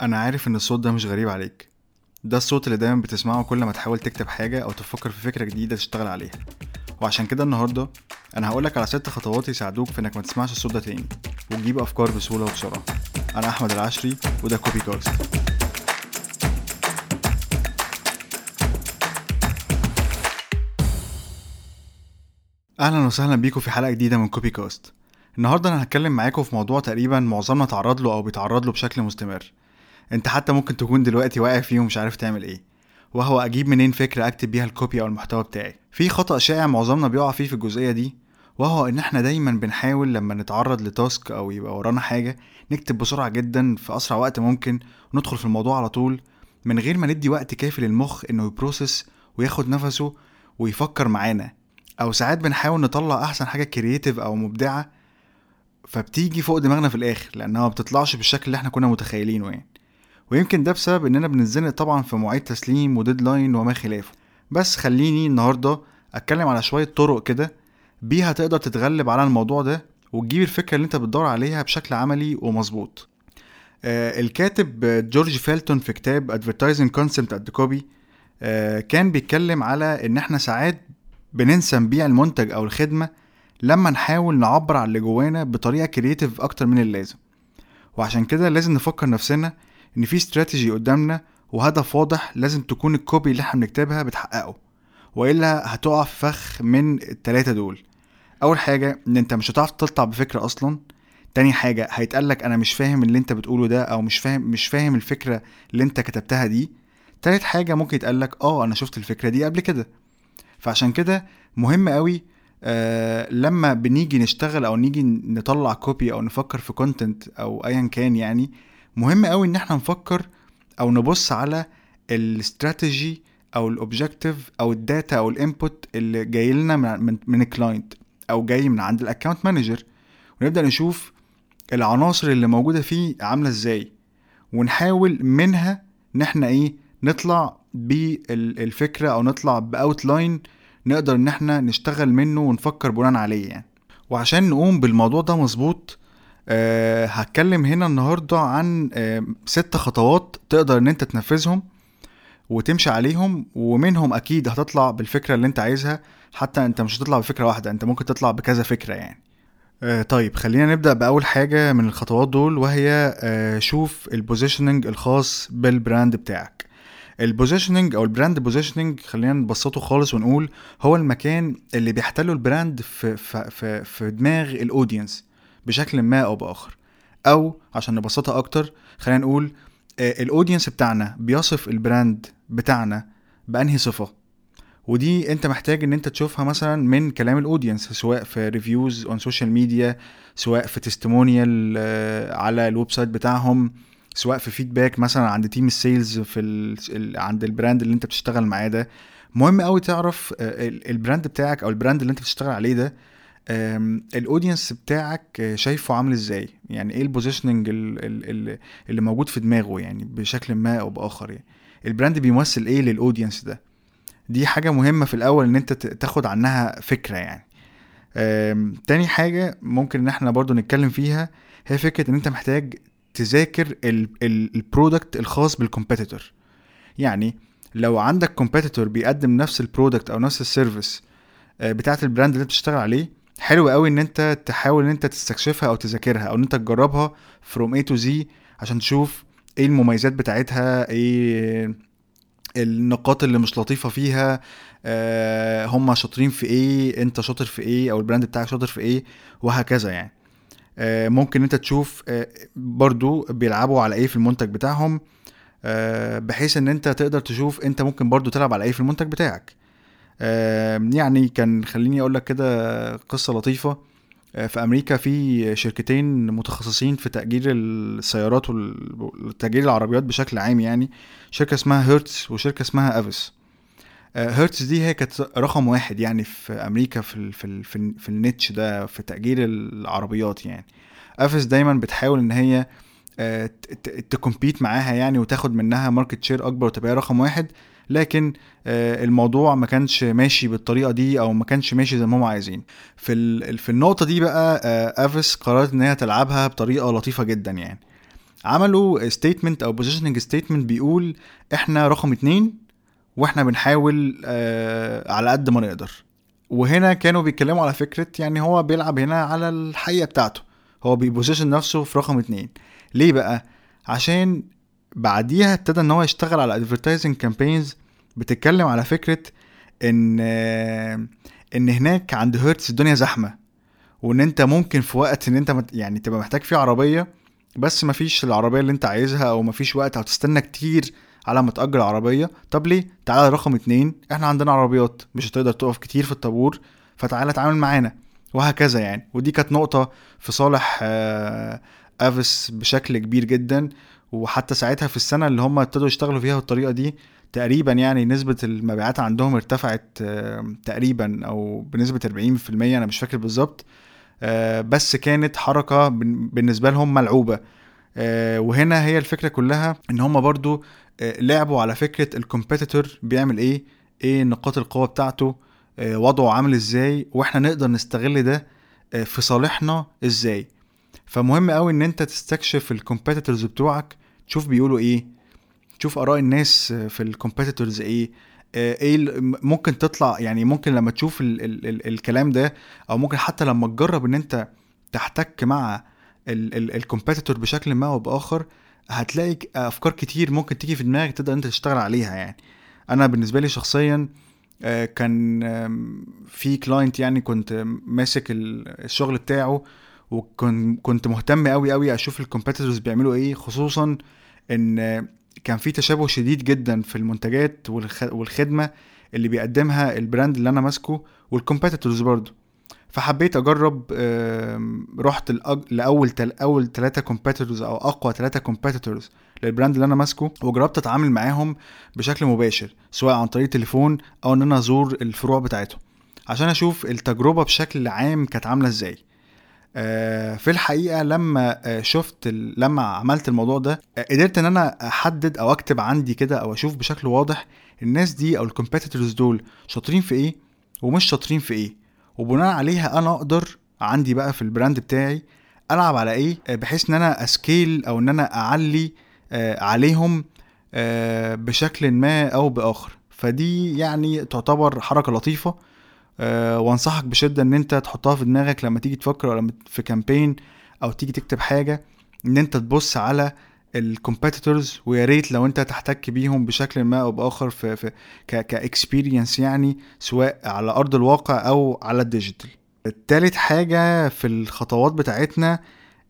أنا عارف إن الصوت ده مش غريب عليك. ده الصوت اللي دايما بتسمعه كل ما تحاول تكتب حاجة أو تفكر في فكرة جديدة تشتغل عليها. وعشان كده النهاردة أنا هقولك على ست خطوات يساعدوك في إنك ما تسمعش الصوت ده تاني وتجيب أفكار بسهولة وبسرعة. أنا أحمد العشري وده كوبي كاست أهلا وسهلا بيكم في حلقة جديدة من كوبي كاست النهاردة أنا هتكلم معاكم في موضوع تقريبا معظمنا تعرض له أو بيتعرض له بشكل مستمر. انت حتى ممكن تكون دلوقتي واقع فيه ومش عارف تعمل إيه. وهو أجيب منين فكرة اكتب بيها ال copy أو المحتوى بتاعي. في خطأ شائع معظمنا بيقع فيه في الجزئية دي وهو ان إحنا دايما بنحاول لما نتعرض ل task أو يبقى ورانا حاجة نكتب بسرعة جدا في أسرع وقت ممكن وندخل في الموضوع على طول من غير ما ندي وقت كافي للمخ إنه ي process وياخد نفسه ويفكر معانا. أو ساعات بنحاول نطلع أحسن حاجة creative أو مبدعة فبتيجي فوق دماغنا في الآخر لأنها ما بتطلعش بالشكل اللي إحنا كنا متخيلينه يعني. ويمكن ده بسبب إننا بنتزنق طبعا في مواعيد تسليم و deadline وما خلافه. بس خليني النهارده أتكلم على شوية طرق كده بيها تقدر تتغلب على الموضوع ده وتجيب الفكرة اللي أنت بتدور عليها بشكل عملي ومظبوط. آه الكاتب جورج فيلتون في كتاب Advertising Concept and Copy آه كان بيتكلم على إن إحنا ساعات بننسى نبيع المنتج أو الخدمة لما نحاول نعبر عن اللي جوانا بطريقة creative أكتر من اللازم. وعشان كده لازم نفكر نفسنا إن في استراتيجي قدامنا وهدف واضح لازم تكون ال copy اللي إحنا بنكتبها بتحققه وإلا هتقع في فخ من التلاتة دول. أول حاجة إن أنت مش هتعرف تطلع بفكرة أصلا. تاني حاجة هيتقالك أنا مش فاهم اللي أنت بتقوله ده أو مش فاهم مش فاهم الفكرة اللي أنت كتبتها دي. تالت حاجة ممكن يتقالك آه أنا شفت الفكرة دي قبل كده. فعشان كده مهم قوي آه لما بنيجي نشتغل أو نيجي نطلع copy أو نفكر في content أو ايا كان يعني مهم قوي إن إحنا نفكر أو نبص على الاستراتيجي أو ال objective أو ال data أو ال input اللي جاي لنا من من ال client أو جاي من عند ال account manager ونبدأ نشوف العناصر اللي موجودة فيه عاملة إزاي ونحاول منها إن إحنا إيه نطلع بالفكرة أو نطلع باوتلاين نقدر إن إحنا نشتغل منه ونفكر بناء عليه يعني. وعشان نقوم بالموضوع ده مظبوط أه هتكلم هنا النهارده عن أه ست خطوات تقدر إن أنت تنفذهم وتمشي عليهم ومنهم أكيد هتطلع بالفكرة اللي أنت عايزها. حتى أنت مش هتطلع بفكرة واحدة أنت ممكن تطلع بكذا فكرة يعني. أه طيب خلينا نبدأ بأول حاجة من الخطوات دول وهي أه شوف ال positioning الخاص بال brand بتاعك. ال positioning أو ال brand positioning خلينا نبسطه خالص ونقول هو المكان اللي بيحتله ال brand في في في, في دماغ ال audience بشكل ما أو بآخر. أو عشان نبسطها أكتر خلينا نقول ال audience بتاعنا بيصف ال brand بتاعنا بأنهي صفة. ودي أنت محتاج إن أنت تشوفها مثلا من كلام ال audience سواء في reviews on social media سواء في testimonial على ال website بتاعهم سواء في feedback مثلا عند team ال sales في عند ال brand اللي أنت بتشتغل معاه ده. مهم قوي تعرف ال brand بتاعك أو ال brand اللي أنت بتشتغل عليه ده ال audience بتاعك شايفه عامل إزاي؟ يعني إيه ال positioning اللي, موجود في دماغه يعني بشكل ما أو بآخر يعني؟ ال brand بيمثل إيه لل audience ده؟ دي حاجة مهمة في الأول إن أنت تاخد عنها فكرة يعني. تاني حاجة ممكن إن إحنا برضو نتكلم فيها هي فكرة إن أنت محتاج تذاكر ال product الخاص بال competitor يعني لو عندك competitor بيقدم نفس ال product أو نفس ال service بتاعة ال brand اللي أنت بتشتغل عليه حلو قوي ان انت تحاول ان انت تستكشفها أو تذاكرها أو ان انت تجربها from A to Z عشان تشوف إيه المميزات بتاعتها إيه النقاط اللي مش لطيفة فيها آه هم شاطرين في إيه انت شاطر في إيه أو ال brand بتاعك شاطر في إيه وهكذا يعني. آه ممكن انت تشوف آه برضو بيلعبوا على إيه في المنتج بتاعهم آه بحيث ان انت تقدر تشوف انت ممكن برضو تلعب على إيه في المنتج بتاعك. يعني كان خليني أقول لك كده قصة لطيفة. في أمريكا في شركتين متخصصين في تأجير السيارات وتاجير العربيات بشكل عام يعني. شركة اسمها هيرتز وشركة اسمها افيس هيرتز دي هي كانت رقم واحد يعني في أمريكا في في في, في ال niche ده في تأجير العربيات يعني. افيس دايما بتحاول إن هي ت compete معاها يعني وتاخد منها market share أكبر وتبقى رقم واحد. لكن الموضوع ما كانش ماشي بالطريقة دي أو ما كانش ماشي زي ما هم عايزين. في في النقطة دي بقى أفيس قررت إن هي تلعبها بطريقة لطيفة جدا يعني. عملوا statement أو positioning statement بيقول إحنا رقم اتنين وإحنا بنحاول آه على قد ما نقدر. وهنا كانوا بيتكلموا على فكرة يعني هو بيلعب هنا على الحقيقة بتاعته. هو بي position نفسه في رقم اتنين. ليه بقى؟ عشان بعديها ابتدى إن هو يشتغل على advertising campaigns بتتكلم على فكرة إن إن هناك عند هيرتز الدنيا زحمة وإن أنت ممكن في وقت إن أنت يعني تبقى محتاج فيه عربية بس مفيش العربية اللي أنت عايزها أو مفيش وقت أو تستنى كتير على ما تأجر عربية. طب ليه؟ تعالى رقم اتنين إحنا عندنا عربيات مش هتقدر تقف كتير في الطابور فتعالى اتعامل معانا وهكذا يعني. ودي كانت نقطة في صالح آه، افس بشكل كبير جدا. وحتى ساعتها في السنة اللي هم ابتدوا يشتغلوا فيها بالطريقة دي تقريبا يعني نسبة المبيعات عندهم ارتفعت آه، تقريبا أو بنسبة 40% أنا مش فاكر بالظبط. آه، بس كانت حركة بالنسبة لهم ملعوبة. وهنا هي الفكرة كلها إن هم برضو لعبوا على فكرة الكومبيتيتور بيعمل إيه؟ إيه نقاط القوة بتاعته؟ آه، وضعه عامل إزاي؟ وإحنا نقدر نستغل ده آه، في صالحنا إزاي؟ فمهم قوي إن أنت تستكشف ال competitors بتوعك تشوف بيقولوا إيه تشوف آراء الناس في ال competitors إيه آه، إيه ممكن تطلع يعني ممكن لما تشوف ال ال ال الكلام ده أو ممكن حتى لما تجرب إن أنت تحتك مع ال competitor بشكل ما أو بآخر هتلاقي أفكار كتير ممكن تيجي في دماغك تقدر أنت تشتغل عليها يعني. أنا بالنسبة لي شخصيا آه، كان في client يعني كنت ماسك الشغل بتاعه وكنت كنت مهتم قوي قوي أشوف ال competitors بيعملوا إيه خصوصا إن كان في تشابه شديد جدا في المنتجات والخدمة اللي بيقدمها ال brand اللي أنا ماسكه وال competitors برضه فحبيت أجرب رحت لأول أول ثلاثة competitors أو أقوى ثلاثة competitors لل brand اللي أنا ماسكه وجربت أتعامل معاهم بشكل مباشر سواء عن طريق تليفون أو إن أنا أزور الفروع بتاعتهم. عشان أشوف التجربة بشكل عام كانت عاملة إزاي. في الحقيقة لما آه، شفت لما عملت الموضوع ده آه، قدرت إن أنا أحدد أو أكتب عندي كده أو أشوف بشكل واضح الناس دي أو ال competitors دول شاطرين في إيه ومش شاطرين في إيه. وبناء عليها أنا أقدر عندي بقى في ال brand بتاعي ألعب على إيه آه، بحيث إن أنا scale أو إن أنا أعلي آه، عليهم آه، بشكل ما أو بآخر. فدي يعني تعتبر حركة لطيفة وانصحك بشدة إن أنت تحطها في دماغك لما تيجي تفكر ولا في campaign أو تيجي تكتب حاجة إن أنت تبص على ال competitors ويا ريت لو أنت تحتك بيهم بشكل ما أو بآخر في, في ك experience يعني سواء على أرض الواقع أو على ال digital التالت حاجة في الخطوات بتاعتنا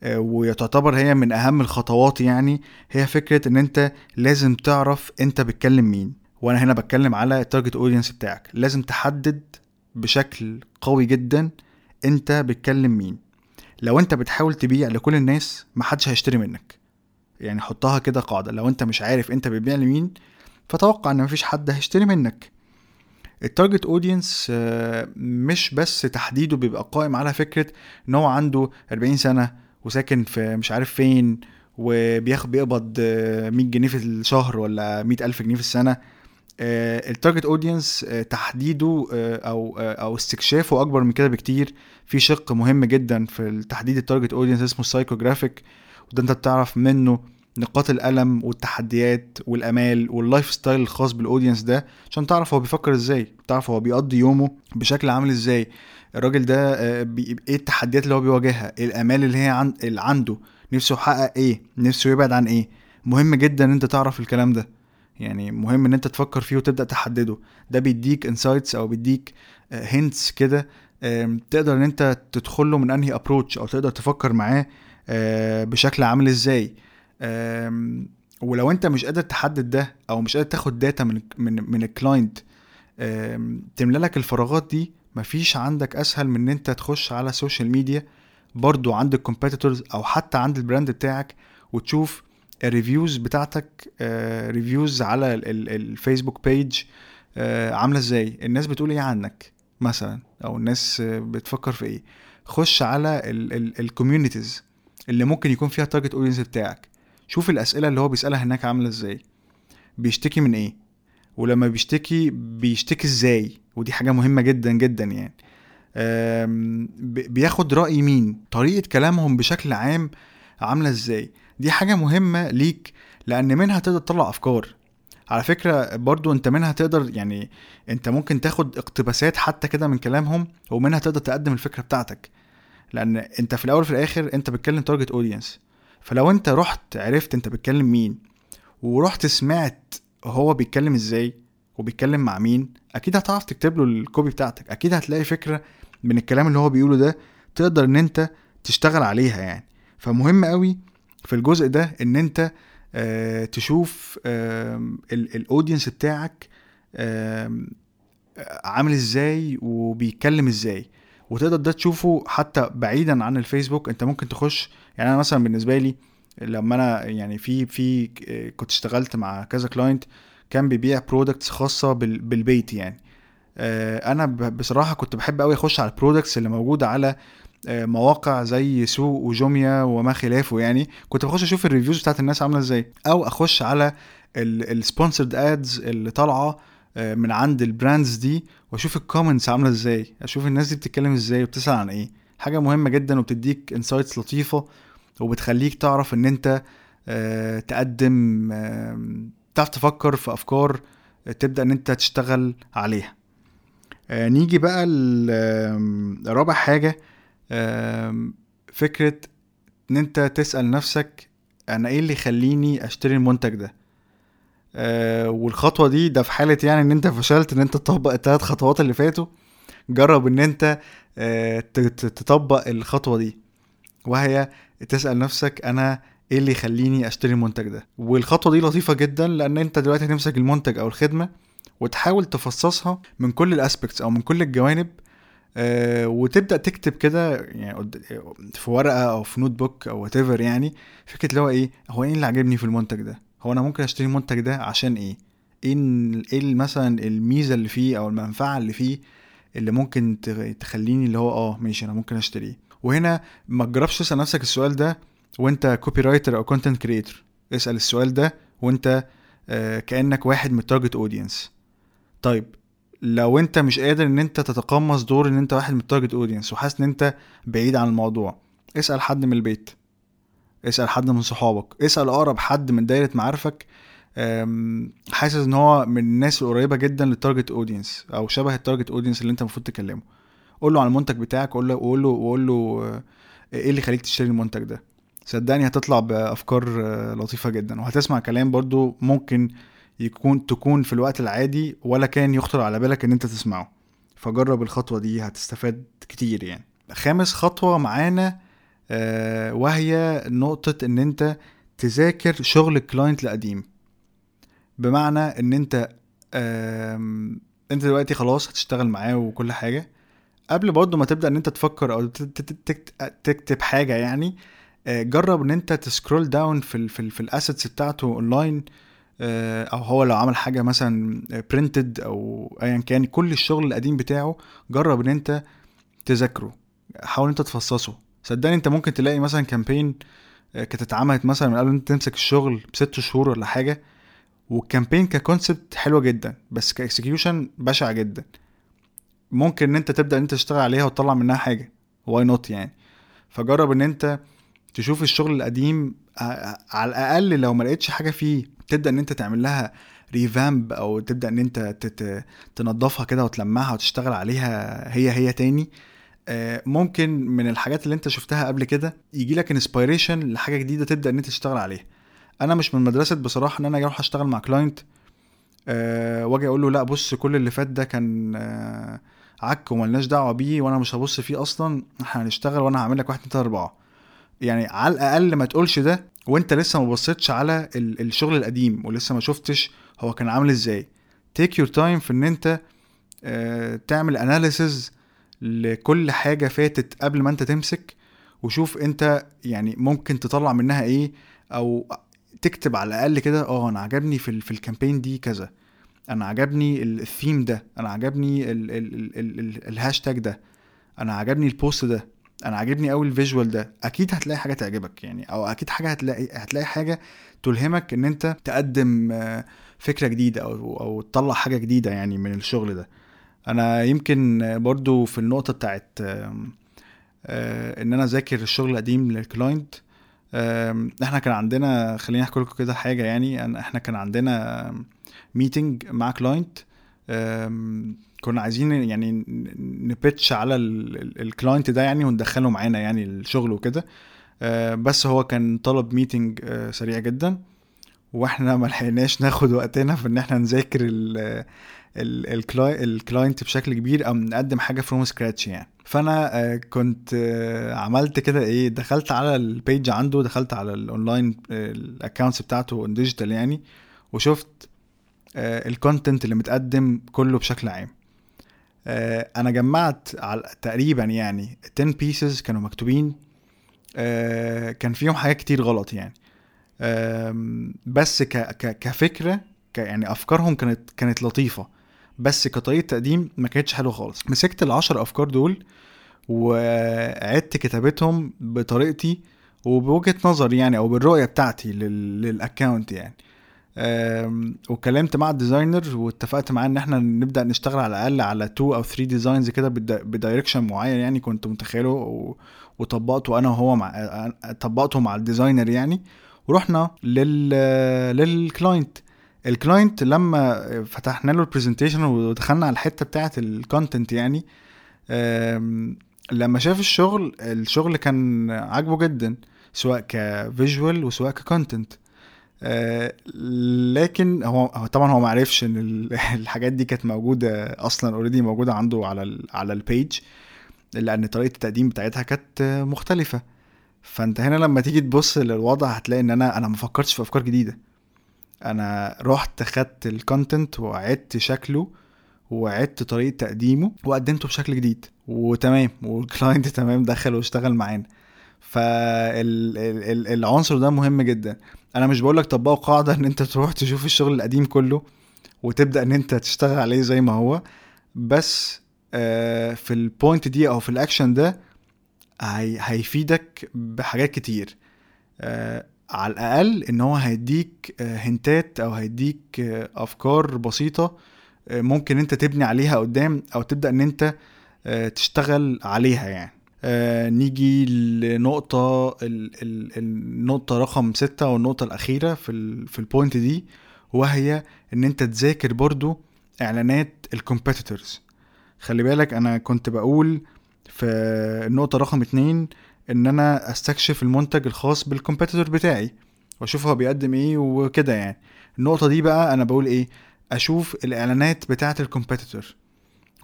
آه، وتعتبر هي من أهم الخطوات يعني هي فكرة إن أنت لازم تعرف أنت بتكلم مين. وأنا هنا بتكلم على ال target audience بتاعك. لازم تحدد بشكل قوي جدا أنت بتكلم مين؟ لو أنت بتحاول تبيع لكل الناس محدش هيشتري منك. يعني حطها كده قاعدة. لو أنت مش عارف أنت بتبيع لمين فتوقع إن مفيش حد هيشتري منك. ال target audience آه، مش بس تحديده بيبقى قائم على فكرة إن هو عنده 40 سنة وساكن في مش عارف فين وبياخد بيقبض 100 آه، جنيه في الشهر ولا 100 ألف جنيه في السنة. ال target audience آه، تحديده أو أو استكشافه أكبر من كده بكتير. في شق مهم جدا في تحديد ال target audience اسمه ال psychographic وده أنت بتعرف منه نقاط الألم والتحديات والأمال وال lifestyle الخاص بال audience ده عشان تعرف هو بيفكر إزاي تعرف هو بيقضي يومه بشكل عامل إزاي. الراجل ده آه، إيه التحديات اللي هو بيواجهها؟ إيه الأمال اللي هي. اللي عنده؟ نفسه يحقق إيه؟ نفسه يبعد عن إيه؟ مهم جدا إن أنت تعرف الكلام ده. يعني مهم إن أنت تفكر فيه وتبدأ تحدده. ده بيديك insights أو بيديك hints آه، كده تقدر إن أنت تدخله من أنهي approach أو تقدر تفكر معاه آه، بشكل عامل إزاي. ولو أنت مش قادر تحدد ده أو مش قادر تاخد data من من من ال client تملى لك الفراغات دي. مفيش عندك أسهل من إن أنت تخش على ال social media برضو عند ال competitors أو حتى عند ال brand بتاعك وتشوف ال reviews بتاعتك reviews آه، على ال Facebook page آه، عاملة إزاي؟ الناس بتقول إيه عنك مثلا؟ أو الناس بتفكر في إيه؟ خش على ال communities اللي ممكن يكون فيها ال target audience بتاعك. شوف الأسئلة اللي هو بيسألها هناك عاملة إزاي. بيشتكي من إيه؟ ولما بيشتكي بيشتكي إزاي؟ ودي حاجة مهمة جدا جدا يعني. بياخد رأي مين؟ طريقة كلامهم بشكل عام عاملة إزاي؟ دي حاجة مهمة ليك لأن منها تقدر تطلع أفكار. على فكرة برضو أنت منها تقدر يعني أنت ممكن تاخد اقتباسات حتى كده من كلامهم ومنها تقدر تقدم الفكرة بتاعتك. لأن أنت في الأول وفي الآخر أنت بتكلم target audience فلو أنت رحت عرفت أنت بتكلم مين ورحت سمعت هو بيتكلم إزاي وبيتكلم مع مين أكيد هتعرف تكتب له ال copy بتاعتك. أكيد هتلاقي فكرة من الكلام اللي هو بيقوله ده تقدر إن أنت تشتغل عليها يعني. فمهم قوي في الجزء ده إن أنت آه تشوف ال audience بتاعك آه عامل إزاي وبيتكلم إزاي. وتقدر ده تشوفه حتى بعيدا عن الفيسبوك. أنت ممكن تخش يعني أنا مثلا بالنسبة لي لما أنا يعني في في كنت اشتغلت مع كذا client كان بيبيع products خاصة بالبيت يعني. آه، أنا بصراحة كنت بحب قوي أخش على ال products اللي موجودة على آه، مواقع زي سوق وجوميا وما خلافه يعني. كنت بخش أشوف ال reviews بتاعت الناس عاملة إزاي. أو أخش على ال sponsored ads اللي طالعة آه، من عند ال brands دي وأشوف ال comments عاملة إزاي. أشوف الناس دي بتتكلم إزاي وبتسأل عن إيه. حاجة مهمة جدا وبتديك insights لطيفة وبتخليك تعرف إن أنت تقدم تعرف تفكر في أفكار تبدأ إن أنت تشتغل عليها. آه، نيجي بقى رابع حاجة فكرة إن أنت تسأل نفسك أنا إيه اللي يخليني أشتري المنتج ده؟ آه، والخطوة دي ده في حالة يعني إن أنت فشلت إن أنت تطبق التلات خطوات اللي فاتوا جرب إن أنت آه، تطبق الخطوة دي. وهي تسأل نفسك أنا إيه اللي يخليني أشتري المنتج ده؟ والخطوة دي لطيفة جدا لأن أنت دلوقتي هتمسك المنتج أو الخدمة وتحاول تفصصها من كل ال aspects أو من كل الجوانب وتبدأ تكتب كده يعني في ورقة أو في notebook أو وات يعني فكرة اللي هو إيه هو إيه اللي عاجبني في المنتج ده؟ هو أنا ممكن أشتري المنتج ده عشان إيه؟ إيه إيه مثلا الميزة اللي فيه أو المنفعة اللي فيه اللي ممكن تخليني اللي هو آه ماشي أنا ممكن أشتريه. وهنا ما تجربش تسأل نفسك السؤال ده وأنت copywriter أو content creator اسأل السؤال ده وأنت آه كأنك واحد من ال target audience طيب لو انت مش قادر ان انت تتقمص دور ان انت واحد من ال target audience وحاسس ان انت بعيد عن الموضوع اسأل حد من البيت. اسأل حد من صحابك. اسأل أقرب حد من دايرة معارفك حاسس إن هو من الناس القريبة جدا لل target audience أو شبه ال target audience اللي انت المفروض تكلمه. قول له عن المنتج بتاعك قول له قول له قول له آه، إيه اللي يخليك تشتري المنتج ده؟ صدقني هتطلع بأفكار آه، لطيفة جدا. وهتسمع كلام برضو ممكن يكون تكون في الوقت العادي ولا كان يخطر على بالك إن أنت تسمعه. فجرب الخطوة دي هتستفاد كتير يعني. خامس خطوة معانا آه وهي نقطة إن أنت تذاكر شغل ال client القديم. بمعنى إن أنت أنت دلوقتي خلاص هتشتغل معاه وكل حاجة. قبل برضه ما تبدأ إن أنت تفكر أو تكتب حاجة يعني آه، جرب إن أنت ت scroll down في في, في ال assets بتاعته أونلاين. آه، أو هو لو عمل حاجة مثلا printed أو ايا كان كل الشغل القديم بتاعه جرب إن أنت تذاكره حاول أنت تفصصه. صدقني أنت ممكن تلاقي مثلا campaign آه، كانت اتعملت مثلا من قبل أنت تمسك الشغل بست شهور ولا حاجة وال campaign ك concept حلوة جدا بس ك execution بشع جدا. ممكن إن أنت تبدأ إن أنت تشتغل عليها وتطلع منها حاجة. why not يعني؟ فجرب إن أنت تشوف الشغل القديم آه، على الأقل لو ما لقيتش حاجة فيه تبدأ إن أنت تعمل لها revamp أو تبدأ إن أنت تنظفها كده وتلمعها وتشتغل عليها هي هي تاني. ممكن من الحاجات اللي أنت شفتها قبل كده يجي لك inspiration لحاجة جديدة تبدأ إن أنت تشتغل عليها. أنا مش من مدرسة بصراحة إن أنا أروح أشتغل مع client وأجي أقول له لأ بص كل اللي فات ده كان عك وملناش دعوة بيه وأنا مش هبص فيه أصلا إحنا هنشتغل وأنا هعمل لك واحد اتنين أربعة. يعني على الأقل ما تقولش ده وأنت لسه ما بصيتش على الشغل القديم ولسه ما شفتش هو كان عامل إزاي. take your time في إن أنت آه، تعمل analysis لكل حاجة فاتت قبل ما أنت تمسك وشوف أنت يعني ممكن تطلع منها إيه أو تكتب على الأقل كده آه أنا عجبني في في ال campaign دي كذا. أنا عجبني الثيم ده أنا عجبني الهاشتاج ده. أنا عجبني ال post ده. أنا عاجبني قوي ال visual ده. أكيد هتلاقي حاجة تعجبك يعني أو أكيد حاجة هتلاقي هتلاقي حاجة تلهمك ان انت تقدم آه، فكرة جديدة أو أو تطلع حاجة جديدة يعني من الشغل ده. أنا يمكن برضو في النقطة بتاعت آه، ان أنا اذاكر الشغل القديم لل client إحنا كان عندنا خليني احكي لكم كده حاجة يعني إحنا كان عندنا meeting مع client كنا عايزين يعني ن pitch على ال client ده يعني وندخله معانا يعني الشغل وكده. آه، بس هو كان طلب meeting آه، سريع جدا. وإحنا ما لحقناش ناخد وقتنا في إن إحنا نذاكر ال client بشكل كبير أو نقدم حاجة from scratch يعني. فأنا آه، كنت عملت كده إيه دخلت على ال page عنده دخلت على ال online ال accounts بتاعته digital يعني وشفت ال content اللي متقدم كله بشكل عام. أنا جمعت على تقريبا يعني 10 pieces كانوا مكتوبين. آه، كان فيهم حاجات كتير غلط يعني. بس كفكرة يعني أفكارهم كانت كانت لطيفة. بس كطريقة تقديم ما كانتش حلوة خالص. مسكت العشر أفكار دول وعدت كتابتهم بطريقتي وبوجهة نظري يعني أو بالرؤية بتاعتي لل account يعني. وكلمت مع ال designer واتفقت معاه ان إحنا نبدأ نشتغل على الأقل على 2 أو 3 designs كده ب direction معين يعني كنت متخيله وطبقته أنا وهو مع طبقته مع ال designer يعني. ورحنا لل لل client ال client لما فتحنا له ال presentation ودخلنا على الحتة بتاعة ال content يعني لما شاف الشغل الشغل كان عاجبه جدا سواء ك visual وسواء ك content لكن هو طبعا هو ما عرفش إن الحاجات دي كانت موجودة أصلا already موجودة عنده على على ال page لأن طريقة التقديم بتاعتها كانت مختلفة. فأنت هنا لما تيجي تبص للوضع هتلاقي إن أنا أنا ما فكرتش في أفكار جديدة. أنا رحت خدت ال content وعدت شكله وعدت طريقة تقديمه وقدمته بشكل جديد. وتمام وال client تمام دخل واشتغل معانا. فالعنصر ده مهم جدا. أنا مش بقول لك طبقوا قاعدة إن أنت تروح تشوف الشغل القديم كله وتبدأ إن أنت تشتغل عليه زي ما هو. بس آه، في ال point دي أو في الأكشن ده هيفيدك بحاجات كتير. آه، على الأقل إن هو هيديك hint ات آه، أو هيديك أفكار بسيطة ممكن أنت تبني عليها قدام أو تبدأ إن أنت تشتغل عليها يعني. نيجي لنقطة النقطة رقم ستة والنقطة الأخيرة في في ال point دي وهي إن أنت تذاكر برضو إعلانات ال competitors خلي بالك أنا كنت بقول في النقطة رقم اتنين إن أنا أستكشف المنتج الخاص بال competitor بتاعي وأشوف هو بيقدم إيه وكده يعني. النقطة دي بقى أنا بقول إيه؟ أشوف الإعلانات بتاعة ال competitor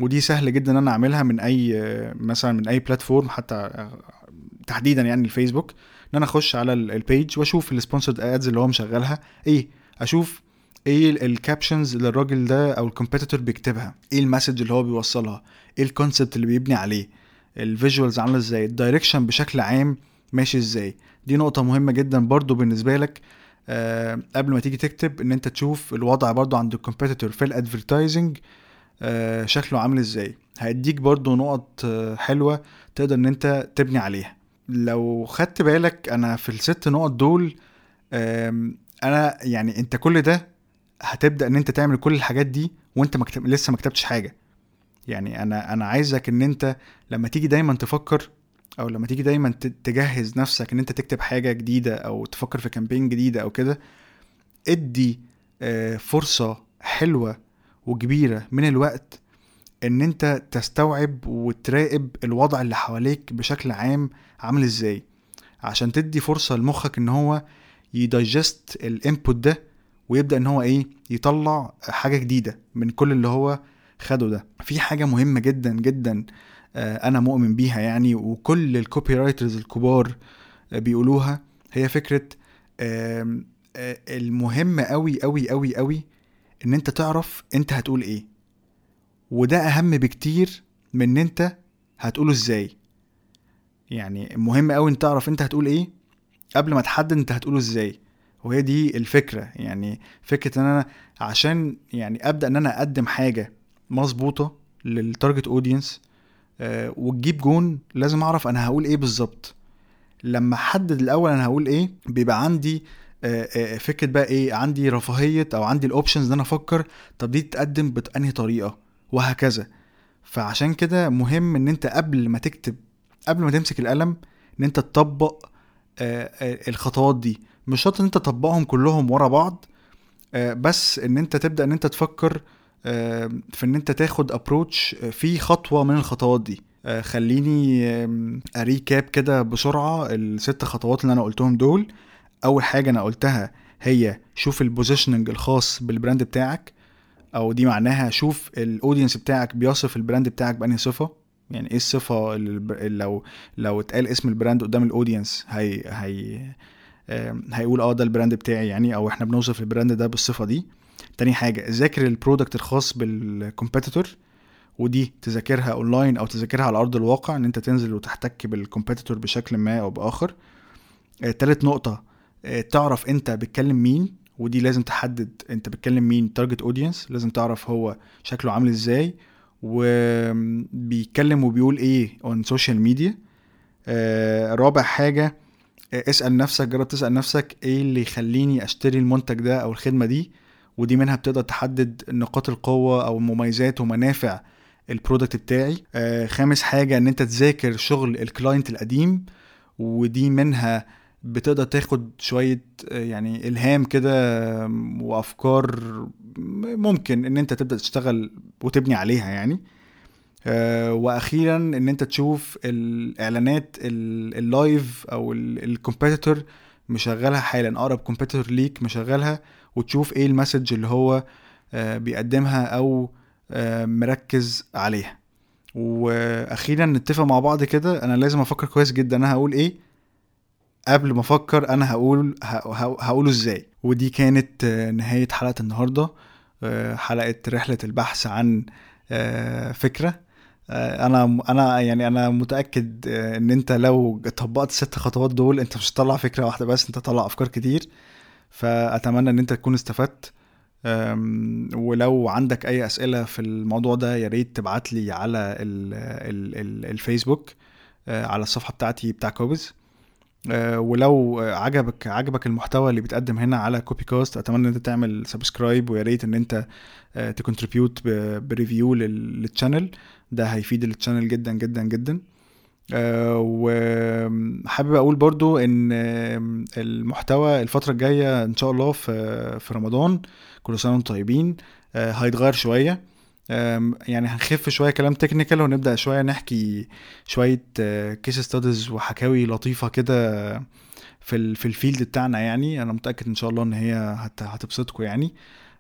ودي سهل جدا إن أنا أعملها من أي مثلا من أي platform حتى تحديدا يعني الفيسبوك إن أنا أخش على ال page وأشوف ال sponsored ads اللي هو مشغلها. إيه؟ أشوف إيه ال captions اللي الراجل ده أو ال competitor بيكتبها. إيه ال message اللي هو بيوصلها. إيه ال concept اللي بيبني عليه. ال visuals عاملة إزاي. ال direction بشكل عام ماشي إزاي. دي نقطة مهمة جدا برضو بالنسبة لك أه قبل ما تيجي تكتب إن أنت تشوف الوضع برضو عند ال competitor في ال advertising أه شكله عامل إزاي. هيديك برضو نقط آه، حلوة تقدر إن أنت تبني عليها. لو خدت بالك أنا في الست نقط دول أنا يعني أنت كل ده هتبدأ إن أنت تعمل كل الحاجات دي وأنت مكتب... لسه ما كتبتش حاجة. يعني أنا أنا عايزك إن أنت لما تيجي دايما تفكر أو لما تيجي دايما تجهز نفسك إن أنت تكتب حاجة جديدة أو تفكر في كامبين جديدة أو كده ادي آه، فرصة حلوة وكبيرة من الوقت إن أنت تستوعب وتراقب الوضع اللي حواليك بشكل عام عامل إزاي عشان تدي فرصة لمخك إن هو يدايجست الإنبوت ده ويبدأ إن هو إيه يطلع حاجة جديدة من كل اللي هو خده ده. في حاجة مهمة جدا جدا آه، أنا مؤمن بيها يعني وكل ال copywriters الكبار آه، بيقولوها هي فكرة آه، المهم قوي قوي قوي قوي إن أنت تعرف أنت هتقول إيه. وده أهم بكتير من إن أنت هتقوله إزاي. يعني مهم قوي إن تعرف أنت هتقول إيه قبل ما تحدد أنت هتقوله إزاي. وهي دي الفكرة. يعني فكرة إن أنا عشان يعني أبدأ إن أنا أقدم حاجة مظبوطة لل target audience أه وتجيب جون لازم أعرف أنا هقول إيه بالظبط. لما أحدد الأول أنا هقول إيه بيبقى عندي آه، فكرة بقى إيه عندي رفاهية أو عندي ال options إن أنا أفكر طب دي تتقدم بأنهي طريقة؟ وهكذا. فعشان كده مهم إن أنت قبل ما تكتب قبل ما تمسك القلم إن أنت تطبق آه، آه، الخطوات دي. مش شرط إن أنت تطبقهم كلهم ورا بعض آه، بس إن أنت تبدأ إن أنت تفكر آه، في إن أنت تاخد approach في خطوة من الخطوات دي. آه، خليني أ recap كده بسرعة الست خطوات اللي أنا قلتهم دول. أول حاجة أنا قلتها هي شوف ال positioning الخاص بال brand بتاعك أو دي معناها شوف ال audience بتاعك بيصف ال brand بتاعك بأنهي صفة. يعني إيه الصفة اللي لو لو اتقال اسم ال brand قدام ال audience هي هي هيقول آه ده ال brand بتاعي يعني أو إحنا بنوصف ال brand ده بالصفة دي. تاني حاجة ذاكر ال product الخاص بال competitor ودي تذاكرها اونلاين أو تذاكرها على أرض الواقع إن أنت تنزل وتحتك بال competitor بشكل ما أو بآخر. آه، تالت نقطة تعرف انت بتكلم مين ودي لازم تحدد انت بتكلم مين target audience لازم تعرف هو شكله عامل إزاي وبيتكلم وبيقول إيه on social media رابع حاجة آه، اسأل نفسك جرب تسأل نفسك إيه اللي يخليني اشتري المنتج ده أو الخدمة دي ودي منها بتقدر تحدد نقاط القوة أو مميزات ومنافع ال product بتاعي. آه، خامس حاجة ان انت تذاكر شغل ال client القديم ودي منها بتقدر تاخد شوية آه، يعني إلهام كده آم، وأفكار ممكن إن أنت تبدأ تشتغل وتبني عليها يعني. آه، وأخيرا إن أنت تشوف الإعلانات ال- ال live أو ال competitor مشغلها حالا أقرب competitor ليك مشغلها وتشوف إيه ال message اللي هو آه، بيقدمها أو آه، مركز عليها. وأخيرا نتفق مع بعض كده أنا لازم أفكر كويس جدا أنا هقول إيه؟ قبل ما أفكر أنا هقول هقوله إزاي. ودي كانت آه، نهاية حلقة النهاردة. آه، حلقة رحلة البحث عن آه، فكرة. آه، أنا أنا يعني أنا متأكد إن أنت لو طبقت الست خطوات دول أنت مش هتطلع فكرة واحدة بس أنت هتطلع أفكار كتير. فأتمنى إن أنت تكون استفدت. ولو عندك أي أسئلة في الموضوع ده يا ريت تبعت لي على ال ال ال الفيسبوك على الصفحة بتاعتي بتاع كوبز. ولو آه، عجبك عجبك المحتوى اللي بيتقدم هنا على Copy Cast أتمنى إن أنت تعمل subscribe ويا ريت إن أنت ت contribute ب review لل- لل channel ده هيفيد ال channel جدا جدا جدا. آه، وحابب أقول برضو إن المحتوى الفترة الجاية إن شاء الله في رمضان كل سنة وأنتم طيبين آه، هيتغير شوية. آم، يعني هنخف شوية كلام technical ونبدأ شوية نحكي شوية case studies وحكاوي لطيفة كده في ال- في ال field بتاعنا يعني. أنا متأكد إن شاء الله إن هي هت- هتبسطكم يعني.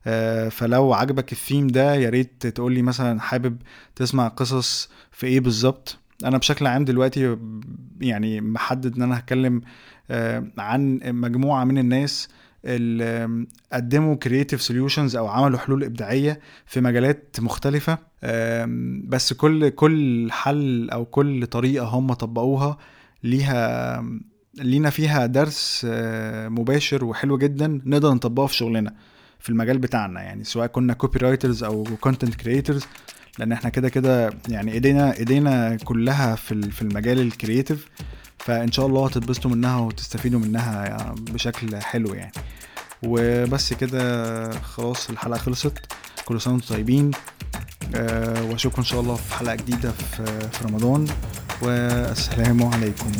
آه، فلو عجبك الثيم ده يا ريت تقول لي مثلا حابب تسمع قصص في إيه بالظبط. أنا بشكل عام دلوقتي يعني محدد إن أنا هتكلم آه، عن مجموعة من الناس قدموا creative solutions أو عملوا حلول إبداعية في مجالات مختلفة. بس كل كل حل أو كل طريقة هم طبقوها ليها لينا فيها درس آه، مباشر وحلو جدا نقدر نطبقه في شغلنا في المجال بتاعنا. يعني سواء كنا copywriters أو content creators لأن إحنا كده كده يعني ايدينا إيدينا كلها في في المجال ال creative فإن شاء الله هتتبسطوا منها وتستفيدوا منها يعني بشكل حلو يعني. وبس كده خلاص الحلقة خلصت. كل سنة وأنتم طيبين. أه وأشوفكم إن شاء الله في حلقة جديدة في في رمضان. والسلام عليكم.